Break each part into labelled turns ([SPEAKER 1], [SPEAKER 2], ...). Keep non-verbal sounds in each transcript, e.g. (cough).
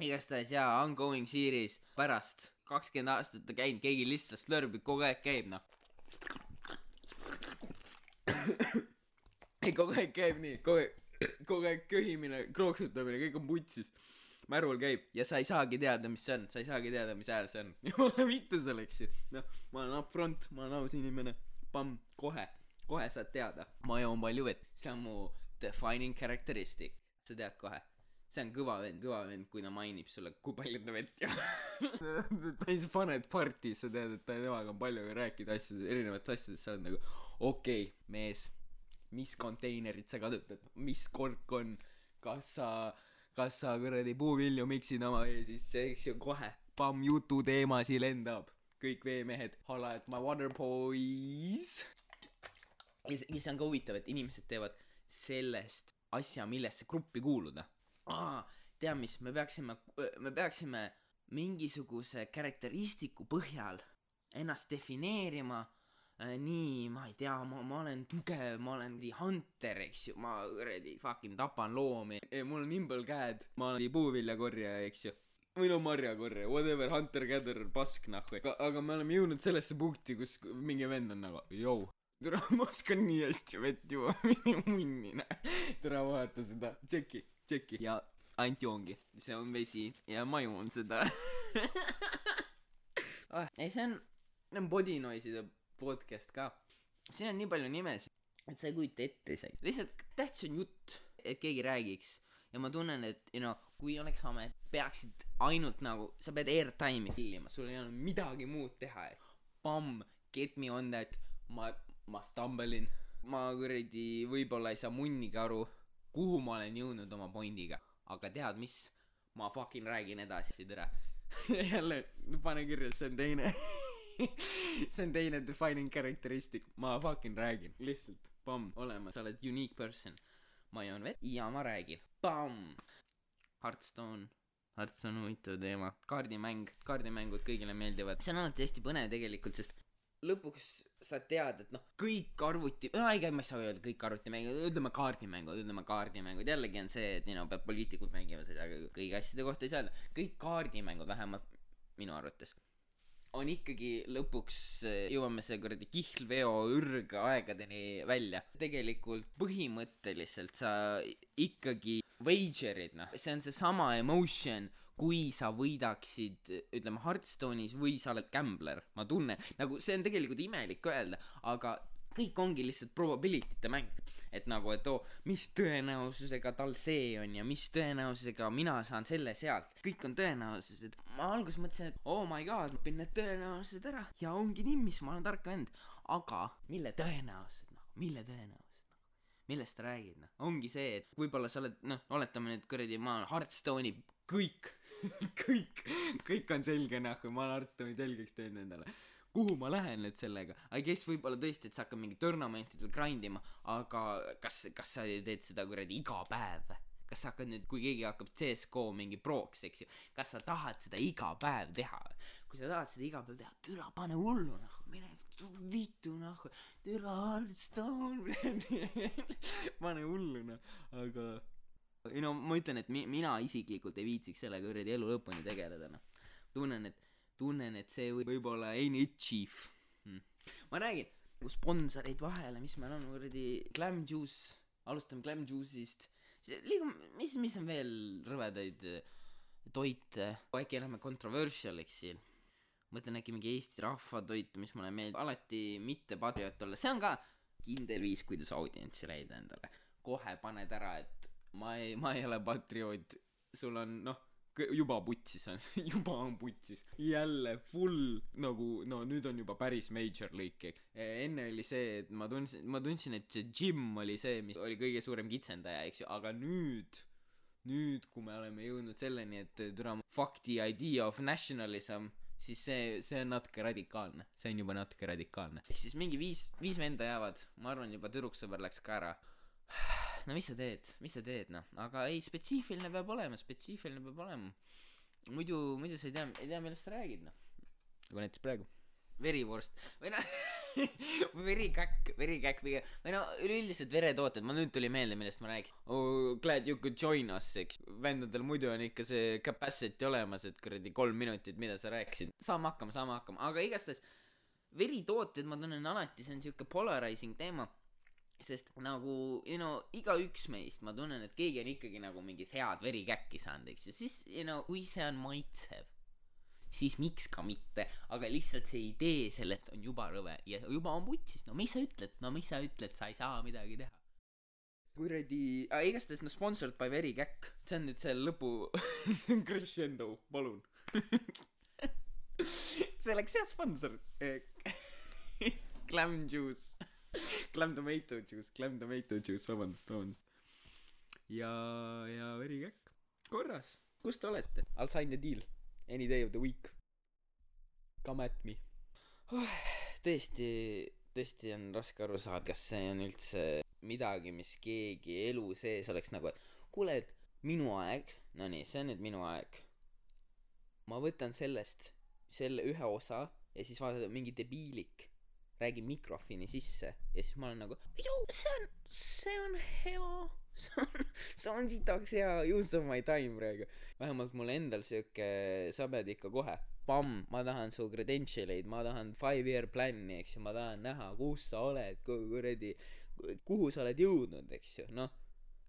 [SPEAKER 1] igastahes jaa, ongoing series pärast kakskümmend aastat on käinud, keegi lihtsalt slõrbib, kogu aeg käib noh. ei, kogu aeg käib nii, kogu aeg, kogu aeg köhimine, krooksutamine, kõik on putsis. märul käib ja sa ei saagi teada, mis see on, sa ei saagi teada, mis hääl see on. (laughs) jumala vittu see läks ju. noh, ma olen upfront, ma olen aus inimene. pamm, kohe, kohe saad teada. ma joon palju vett, see on mu defining characteristic. sa tead kohe see on kõva vend, kõva vend, kui ta mainib sulle, kui palju ta vett joob. (laughs) ta siis paned partis, sa tead, et ta temaga on palju rääkida asjadest, erinevatest asjadest, sa oled nagu okei okay,, mees, mis konteinerit sa kasutad, mis kork on, kas sa, kas sa kuradi puuvilju miksid oma vee sisse, eks ju, kohe, pamm, jututeemasi lendab, kõik veemehed, holla at my water boys. ja see, ja see on ka huvitav, et inimesed teevad sellest asja, millesse gruppi kuuluda aa, tead mis, me peaksime, me peaksime mingisuguse karakteristiku põhjal ennast defineerima. Äh, nii, ma ei tea, ma, ma olen tugev, ma olen mingi hunter, eks ju, ma kuradi fucking tapan loomi, mul on imbel käed, ma olen puuviljakorjaja, eks ju. või no marjakorjaja, whatever, hunter-gatherer, pask nahku, aga me oleme jõudnud sellesse punkti, kus mingi vend on nagu, jõu, tere, ma oskan nii hästi vett juua, (laughs) mine munni, tere, vaata seda, tšeki, tšeki. Ja ainult joongi, see on vesi ja ma joon seda. (laughs) Ah,. ei, see on, see on Body Noise'ide podcast ka. siin on nii palju nimesid, et sa ei kujuta ette isegi, lihtsalt tähtis on jutt, et keegi räägiks. Ja ma tunnen, et you know, kui oleks amet, peaksid ainult nagu, sa pead airtime'i fillima, sul ei ole midagi muud teha, pamm, get me on that, ma, ma stumble in, ma kuradi võib-olla ei saa munnigi aru, kuhu ma olen jõudnud oma pointiga, aga tead mis, ma fucking räägin edasi, tere. (laughs) jälle, pane kirja, see on teine (laughs) see on teine defining characteristic, ma fucking räägin, lihtsalt, pamm, olemas, sa oled unique person. ma joon vett ja ma räägin, pamm. Hearthstone, Hearthstone on huvitav teema, kaardimäng, kaardimängud kõigile meeldivad, see on alati hästi põnev tegelikult, sest lõpuks sa tead, et noh, kõik arvuti, no ei, ma ei saa öelda kõik arvutimängud, ütleme kaardimängud, ütleme kaardimängud, jällegi on see, et you know, peab poliitikud mängima seda, aga kõigi asjade kohta ei saa öelda, kõik kaardimängud vähemalt minu arvates on ikkagi lõpuks jõuame see kuradi kihlveo ürgaegadeni välja. tegelikult põhimõtteliselt sa ikkagi wager'id noh, see on seesama emotion, kui sa võidaksid, ütleme Hearthstone'is või sa oled gambler, ma tunnen, nagu see on tegelikult imelik öelda, aga kõik ongi lihtsalt probability te mäng, et nagu, et oo, mis tõenäosusega tal see on ja mis tõenäosusega mina saan selle sealt, kõik on tõenäosused. ma alguses mõtlesin, et oh my god, ma õpin need tõenäosused ära. Ja ongi timmis, ma olen tark vend, aga mille tõenäosused, noh, mille tõenäosused, noh, millest sa räägid, noh, ongi see, et võib-olla sa oled, noh, oletame nüüd kuradi, ma olen Hearthstone'i kõik, (laughs) kõik, kõik on selge, noh, ma olen Hearthstone'i telgeks teinud endale kuhu ma lähen nüüd sellega, I guess võib-olla tõesti, et sa hakkad mingi tournamentidel grind ima, aga kas, kas sa teed seda kuradi iga päev? kas sa hakkad nüüd, kui keegi hakkab CS-GO mingi proks, eks ju, kas sa tahad seda iga päev teha? kui sa tahad seda iga päev teha, türa pane hullu noh, mine vittu noh, türa Hearthstone, (laughs) pane hullu noh, aga ei no ma ütlen, et mi-, mina isiklikult ei viitsiks sellega kuradi elu lõpuni tegeleda noh, tunnen, et tunnen, et see võib võib-olla ain't it chief hmm.. ma räägin, nagu sponsoreid vahele, mis meil on, kuradi Glam Juice, alustame Glam Juice'ist, liigume, mis, mis on veel rõvedaid äh, toite, äkki lähme controversial'iks siin. mõtlen äkki mingi Eesti rahvatoitu, mis mulle meeldib, alati mitte patrioot olla, see on ka kindel viis, kuidas audientsi leida endale. kohe paned ära, et ma ei, ma ei ole patrioot, sul on noh juba putsis on, (laughs) juba on putsis, jälle full nagu no nüüd on juba päris major lõik, eks. enne oli see, et ma tundsin, ma tundsin, et see Jim oli see, mis oli kõige suurem kitsendaja, eks ju, aga nüüd, nüüd, kui me oleme jõudnud selleni, et tule fuck the idea of nationalism, siis see, see on natuke radikaalne, see on juba natuke radikaalne. ehk siis mingi viis, viis venda jäävad, ma arvan, juba tüdruksõber läks ka ära no mis sa teed, mis sa teed, noh, aga ei, spetsiifiline peab olema, spetsiifiline peab olema. muidu, muidu sa ei tea, ei tea, millest sa räägid, noh. nagu näiteks praegu. verivorst. Või noh, (laughs) verikäkk verikäkk pigem või no üleüldiselt veretooted. Mul nüüd tuli meelde millest ma rääkisin. Oh glad you could join us eks. Vendadel muidu on ikka see capacity olemas et kuradi kolm minutit mida sa rääkisid. Saame hakkama saame hakkama. Aga igastahes veritooted ma tunnen alati see on siuke polarizing teema sest nagu you know igaüks meist ma tunnen et keegi on ikkagi nagu mingit head verikäkki saanud eks ju. Siis you know kui see on maitsev siis miks ka mitte? Aga lihtsalt see idee sellest on juba rõve ja juba on putsis no mis sa ütled? No mis sa ütled? Sa ei saa midagi teha. Kuradi ah, igastahes no sponsored by verikäkk. See on nüüd see lõpu (laughs) see on crescendo. Palun. (laughs) See oleks hea sponsor. (laughs) Clam juice clam tomato juice clam tomato juice vabandust vabandust. Ja ja verikäkk korras. Kus te olete? I'll sign the deal. Any day of the week. Come at me. Tõesti tõesti on raske aru saada kas see on üldse midagi mis keegi elu sees oleks nagu et kuule et minu aeg no nii see on nüüd minu aeg. Ma võtan sellest selle ühe osa ja siis vaatad mingi debiilik räägib mikrofoni sisse ja siis ma olen nagu see on see on hea. (laughs) See on see on sitaks hea. Use of my time praegu. Vähemalt mul endal siuke sabed ikka kohe pamm ma tahan su credential eid ma tahan five year plan'i eks ju ma tahan näha kus sa oled kuradi kuhu sa oled jõudnud eks ju noh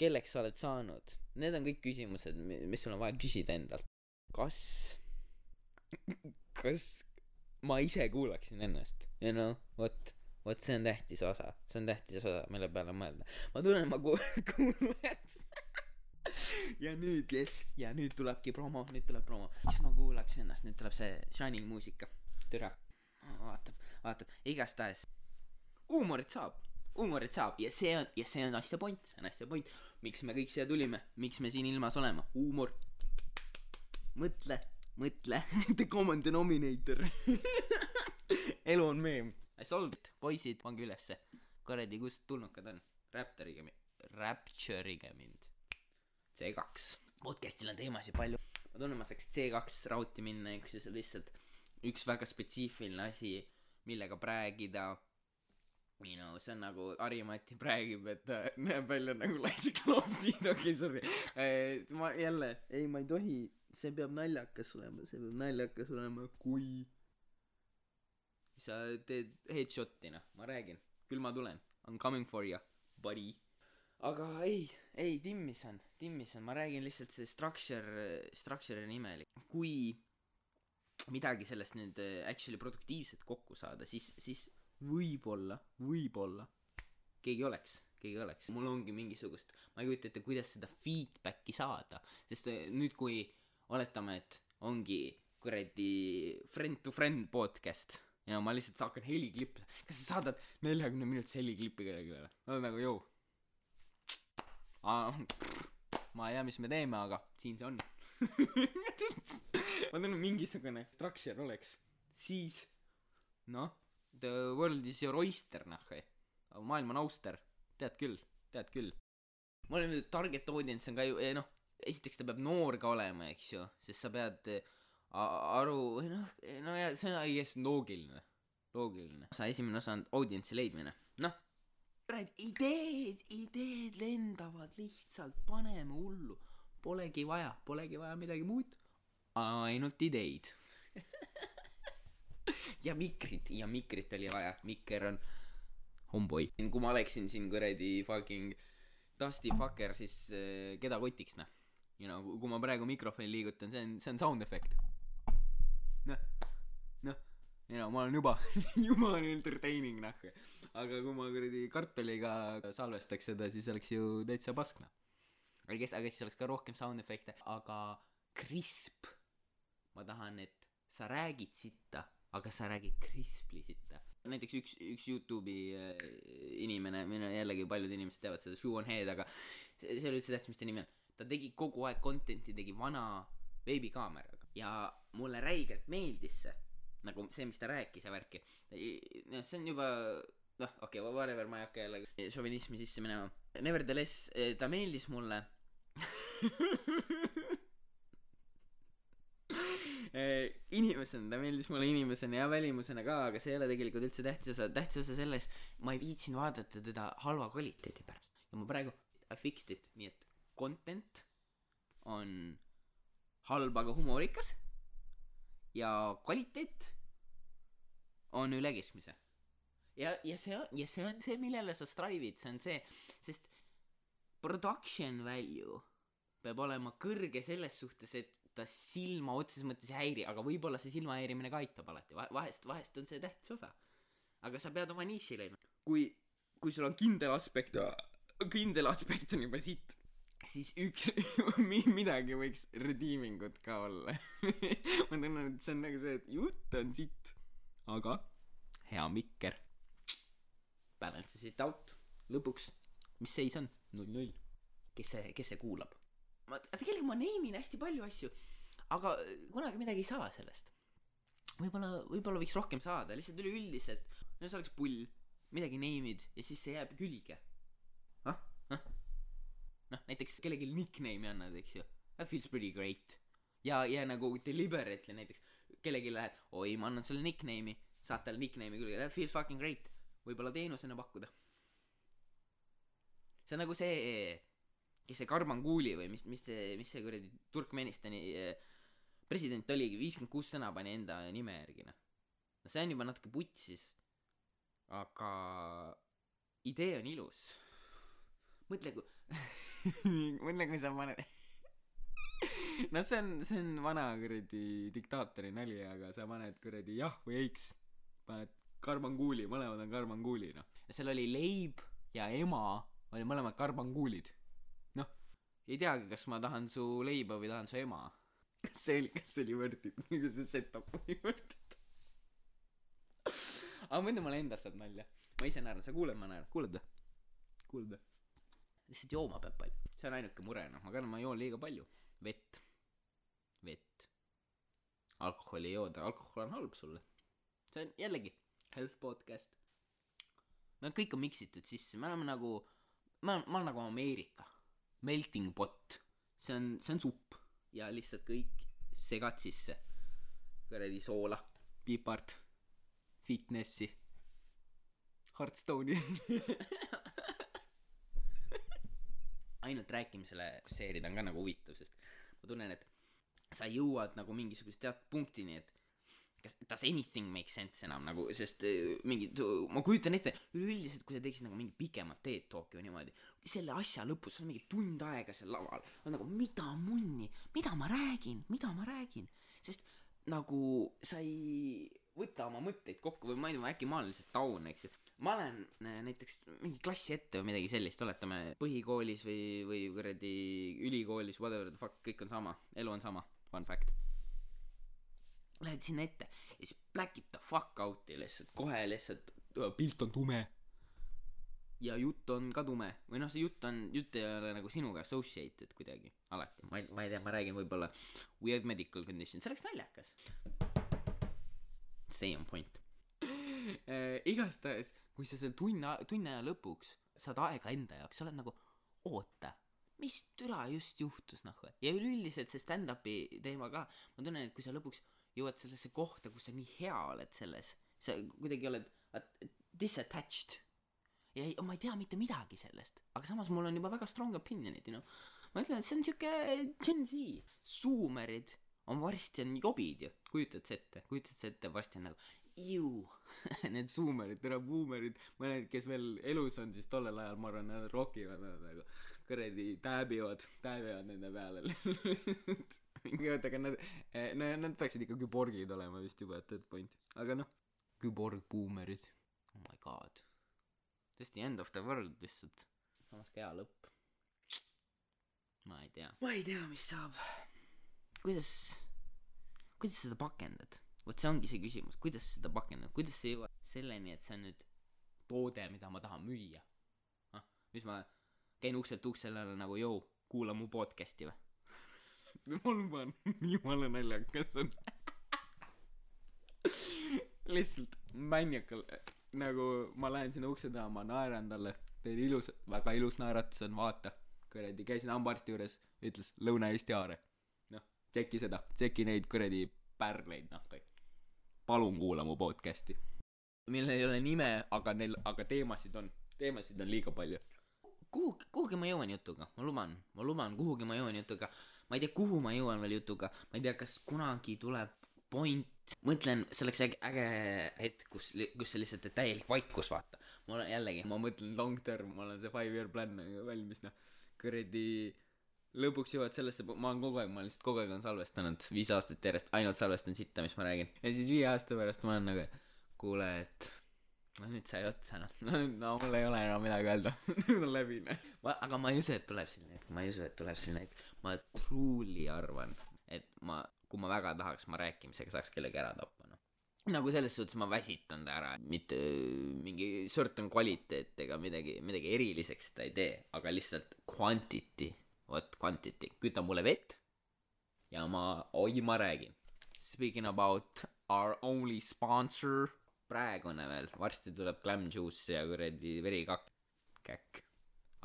[SPEAKER 1] kelleks sa oled saanud. Need on kõik küsimused mis sul on vaja küsida endalt. Kas kas ma ise kuulaksin ennast you know vot vot see on tähtis osa see on tähtis osa mille peale mõelda. Ma tunnen ma ku- (laughs) kuulaks. Ja nüüd jess ja nüüd tulebki promo nüüd tuleb promo. Siis ma kuulaks ennast nüüd tuleb see Shining muusika. Türa. Vaatab vaatab igastahes. Huumorit saab huumorit saab. Ja see on ja see on asja point see on asja point. Miks me kõik siia tulime? Miks me siin ilmas oleme? Huumor. Mõtle mõtle (laughs) the common denominator. (laughs) Elu on meem. I solved poisid pange ülesse. Kuradi kust tulnukad on? Raptoriga mi- Rapture'iga mind. C2 podcast'il on teemasid palju. Ma tunnen ma saaks C2 rauti minna eks ju see on lihtsalt üks väga spetsiifiline asi millega rääkida you know see on nagu Harri-Mati räägib et ta näeb välja nagu (laughs) laisik loomsiid okei okay, sorry. Eh, ma jälle ei ma ei tohi see peab naljakas olema see peab naljakas olema kui sa teed headshot'i noh ma räägin. Küll ma tulen. I m coming for ya buddy. Aga ei ei Timmisson Timmisson ma räägin lihtsalt see structure structure on imelik kui midagi sellest nüüd äh, actually produktiivset kokku saada siis siis võib-olla võib-olla keegi oleks keegi oleks. Mul ongi mingisugust ma ei kujuta ette kuidas seda feedback'i saada. Sest äh, nüüd kui oletame et ongi kuradi friend to friend podcast. Ja ma lihtsalt hakkan heliklippe. Kas sa saadad neljakümne minutise heliklipi kellelegi või? Ma olen nagu jõu. Ma ei tea mis me teeme aga siin see on. (laughs) Ma tunnen mingisugune structure oleks. Siis noh the world is your oyster noh maailm on auster. Tead küll tead küll. Ma olen target audience on ka ju eh, noh esiteks ta peab noor ka olema eks ju sest sa pead a- aru või noh no ja see on I guess loogiline loogiline. Osa esimene osa on audientsi leidmine. Noh kurat ideed ideed lendavad lihtsalt paneme hullu. Polegi vaja polegi vaja midagi muud. Ainult ideid. (laughs) Ja mikrit ja mikrit oli vaja. Mikker on homboy kui ma oleksin siin kuradi fucking dusty fucker siis äh, keda kotiks noh you know kui ma praegu mikrofoni liigutan see on see on sound efekt noh noh you know ma olen juba (laughs) on entertaining noh. Aga kui ma kuradi kartuliga salvestaks seda siis oleks ju täitsa pask noh. Aga kes aga siis oleks ka rohkem sound efekte aga crisp. Ma tahan et sa räägid sitta aga sa räägid crisply sitta. Näiteks üks üks Youtube'i äh, inimene minu jällegi paljud inimesed teavad seda Shoe on Head aga see, see ei ole üldse tähtis mis ta nimi on ta tegi kogu aeg content'i tegi vana veebikaameraga. Ja mulle räigelt meeldis see nagu see mis ta rääkis ja värki. Noh see on juba noh okei okay, whatever ma ei hakka jälle šovinismi sisse minema. Nevertheless eh, ta meeldis mulle. (laughs) Eh, inimesena ta meeldis mulle inimesena ja välimusena ka aga see ei ole tegelikult üldse tähtis osa. Tähtis osa selles ma ei viitsinud vaadata teda halva kvaliteedi pärast. Ja ma praegu I fixed it nii et content on halb aga humorikas. Ja kvaliteet on üle keskmise. Ja ja see on ja see on see millele sa strive'id see on see sest production value peab olema kõrge selles suhtes et ta silma otseses mõttes ei häiri aga võib-olla see silmahäirimine ka aitab alati. Va- vahest vahest on see tähtis osa. Aga sa pead oma niši leidma. Kui kui sul on kindel aspekt kindel aspekt on juba sitt siis üks (laughs) mi- midagi võiks redeeming ut ka olla. (laughs) Ma tunnen et see on nagu see et jutt on sitt aga hea mikker. Balance'is it out. Lõpuks mis seis on? Null null. Kes see kes see kuulab? Ma tegelikult ma name in hästi palju asju aga kunagi midagi ei saa sellest. Võib-olla võib-olla võiks rohkem saada lihtsalt üleüldiselt no see oleks pull. Midagi name'id ja siis see jääb külge noh näiteks kellelegi nickname'i annad eks ju. That feels pretty great. Ja ja nagu deliberately näiteks. Kellelegi lähed oi ma annan sulle nickname'i. Saad talle nickname'i külge. That feels fucking great. Võib-olla teenusena pakkuda. See on nagu see kes see Karmanguuli või mis mis see mis see kuradi Turkmenistani eh, president oligi. viiskümmend kuus sõna pani enda nime järgi noh. No see on juba natuke putsis aga idee on ilus. Mõtle kui (laughs) (laughs) mõtle kui sa paned (laughs) no see on see on vana kuradi diktaatori nali aga sa paned kuradi jah või eiks. Paned karmanguuli mõlemad on karmanguuli noh. Seal oli leib ja ema oli mõlemad karmanguulid noh ei teagi kas ma tahan su leiba või tahan su ema. (laughs) Kas see oli kas see oli worth it kas see setup oli worth it aga muidu mulle endast saab nalja. Ma ise naeran sa kuuled ma naeran. Kuuled või? Kuuled või lihtsalt jooma peab palju. See on ainuke mure noh kardan ma joon liiga palju. Vett. Vett. Alkoholi ei jooda. Alkohol on halb sulle. See on jällegi health podcast. Me kõik on miksitud sisse. Me oleme nagu ma olen ma olen nagu Ameerika. Melting pot. See on see on supp. Ja lihtsalt kõik segad sisse. Kuradi soola pipart fitnessi Hearthstone'i (laughs) ainult rääkimisele fokusseerida on ka nagu huvitav sest ma tunnen et sa jõuad nagu mingisuguse teatud punktini et kas does anything make sense enam nagu sest äh, mingi ma kujutan ette üleüldiselt kui sa teeksid nagu mingi pikemat Talki või niimoodi selle asja lõpus sa oled mingi tund aega seal laval on nagu mida munni? Mida ma räägin? Mida ma räägin? Sest nagu sa ei võta oma mõtteid kokku või ma ei tea äkki ma olen lihtsalt taun eks ju ma olen äh, näiteks mingi klassi ette või midagi sellist oletame põhikoolis või või kuradi ülikoolis whatever the fuck kõik on sama elu on sama fun fact. Lähed sinna ette ja siis black'id the fuck out'i lihtsalt kohe lihtsalt äh, pilt on tume. Ja jutt on ka tume. Või noh see jutt on jutt ei ole nagu sinuga associated kuidagi alati. Ma ei ma ei tea ma räägin võib-olla weird medical condition see oleks naljakas. See on point (laughs) igastahes kui sa seal tunni tunni aja lõpuks saad aega enda jaoks sa oled nagu oota mis türa just juhtus noh ja üleüldiselt see stand-up'i teema ka. Ma tunnen et kui sa lõpuks jõuad sellesse kohta kus sa nii hea oled selles sa kuidagi oled at- disattached. Ja ei, ma ei tea mitte midagi sellest. Aga samas mul on juba väga strong opinion'id you know. Ma ütlen et see on siuke Gen Z. Suumerid on varsti on jobid ju. Kujutad sa ette kujutad sa ette varsti on nagu ju (laughs) need suumerid tere buumerid mõned kes veel elus on siis tollel ajal ma arvan nad rokivad nad nagu kuradi tääbivad tääbivad nende peale. (laughs) Mingi oota aga nad eh, no nad peaksid ikka küborgid olema vist juba at that point. Aga noh. Küborg buumerid oh my god. This the end of the world lihtsalt. Samas ka hea lõpp. Ma ei tea. Ma ei tea mis saab. Kuidas kuidas seda pakendad vot see ongi see küsimus kuidas seda pakendad kuidas sa jõuad selleni et see on nüüd toode mida ma tahan müüa? Ah mis ma käin ukselt uksele nagu jõu kuula mu podcast'i või? (laughs) Ma luban jumala naljakas on. (laughs) Lihtsalt maniakal nagu ma lähen sinna ukse taha ma naeran talle. Teen ilus väga ilus naeratus on vaata. Kuradi käisin hambaarsti juures ütles Lõuna-Eesti Aare. Noh tšeki seda tšeki neid kuradi pärleid noh palun kuula mu podcast'i. Millel ei ole nime aga neil aga teemasid on teemasid on liiga palju. Kuhu kuhugi ma jõuan jutuga? Ma luban ma luban kuhugi ma jõuan jutuga. Ma ei tea kuhu ma jõuan veel jutuga. Ma ei tea kas kunagi tuleb point. Mõtlen see oleks äge, äge hetk kus kus see lihtsalt täielik vaikus vaata. Ma olen jällegi ma mõtlen long term ma olen see five year plan valmis noh. Kuradi lõpuks jõuad sellesse ma olen kogu aeg ma lihtsalt kogu aeg olen salvestanud viis aastat järjest ainult salvestan sitta mis ma räägin. Ja siis viie aasta pärast ma olen nagu kuule et no nüüd sai otsa noh. No nüüd no mul ei ole enam midagi öelda. (laughs) Nüüd on läbi noh. Aga ma ei usu et tuleb selline hetk ma ei usu et tuleb selline hetk. Ma truly arvan et ma kui ma väga tahaks ma rääkimisega saaks kellegi ära tappa noh. Nagu selles suhtes ma väsitan ta ära mitte mingi certain kvaliteet ega midagi midagi eriliseks ta ei tee aga lihtsalt quantity vot quantity. Küta mulle vett ja ma oi ma räägin. Speaking about our only sponsor. Praegune veel. Varsti tuleb clam juice ja kuradi verikakk käkk.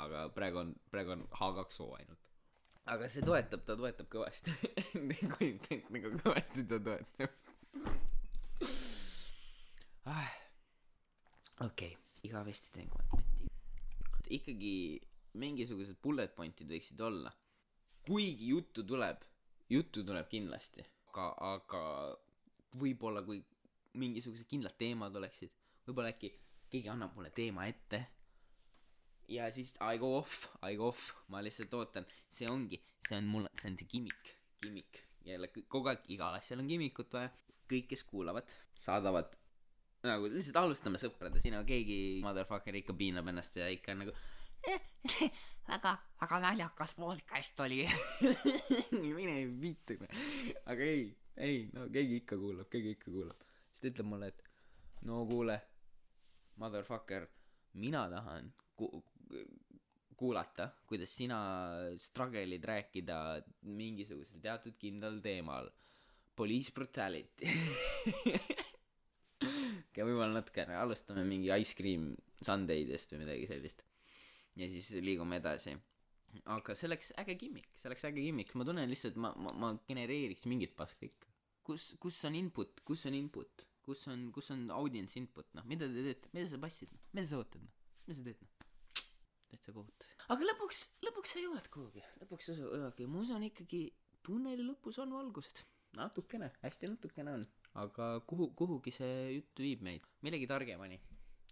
[SPEAKER 1] Aga praegu on praegu on H2O ainult. Aga see toetab ta toetab kõvasti. (laughs) Nagu kõvasti ta toetab. Ah. okei okay. igavesti teen kvantiteeti ikkagi mingisugused bullet point'id võiksid olla. kuigi juttu tuleb juttu tuleb kindlasti. Aga aga võib-olla kui mingisugused kindlad teemad oleksid võib-olla äkki keegi annab mulle teema ette. Ja siis I go off I go off. Ma lihtsalt ootan. See ongi see on mul see on see gimmick gimmick. Jälle kogu aeg igal asjal on gimmikut vaja. Kõik kes kuulavad saadavad nagu lihtsalt alustame sõpradest. Siin on keegi motherfucker ikka piinab ennast ja ikka nagu (laughs) väga, väga naljakas podcast oli (laughs) mine vittu. aga ei, ei, no keegi ikka kuulab, keegi ikka kuulab. siis ta ütleb mulle, et no kuule, motherfucker, mina tahan ku-, kuulata, kuidas sina struggle'id rääkida mingisugusel teatud kindlal teemal. Police brutality (laughs) ja võib-olla natukene alustame mingi ice cream sundae'dest või midagi sellist ja siis liigume edasi. Aga see oleks äge gimmick see oleks äge gimmick. Ma tunnen lihtsalt ma ma ma genereeriks mingit paska ikka. Kus kus on input kus on input? Kus on kus on audience input noh? Mida te teete? Mida sa passid noh? Mida sa ootad noh? Mida sa teed noh? Täitsa kohutav. Aga lõpuks lõpuks sa jõuad kuhugi. Lõpuks sa jõuadki ma usun ikkagi tunneli lõpus on valgused. Natukene hästi natukene on. Aga kuhu kuhugi see jutt viib meid? Millegi targemani.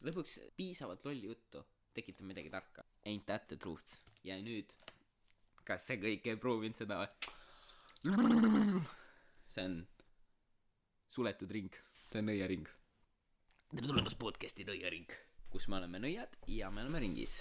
[SPEAKER 1] Lõpuks piisavalt lolli juttu tekitab midagi tarka. Ain't that the truth? ja nüüd, kas see kõik ei proovinud seda see on suletud ring, see on nõiaring. tere tulemast podcast'i Nõiaring, kus me oleme nõiad ja me oleme ringis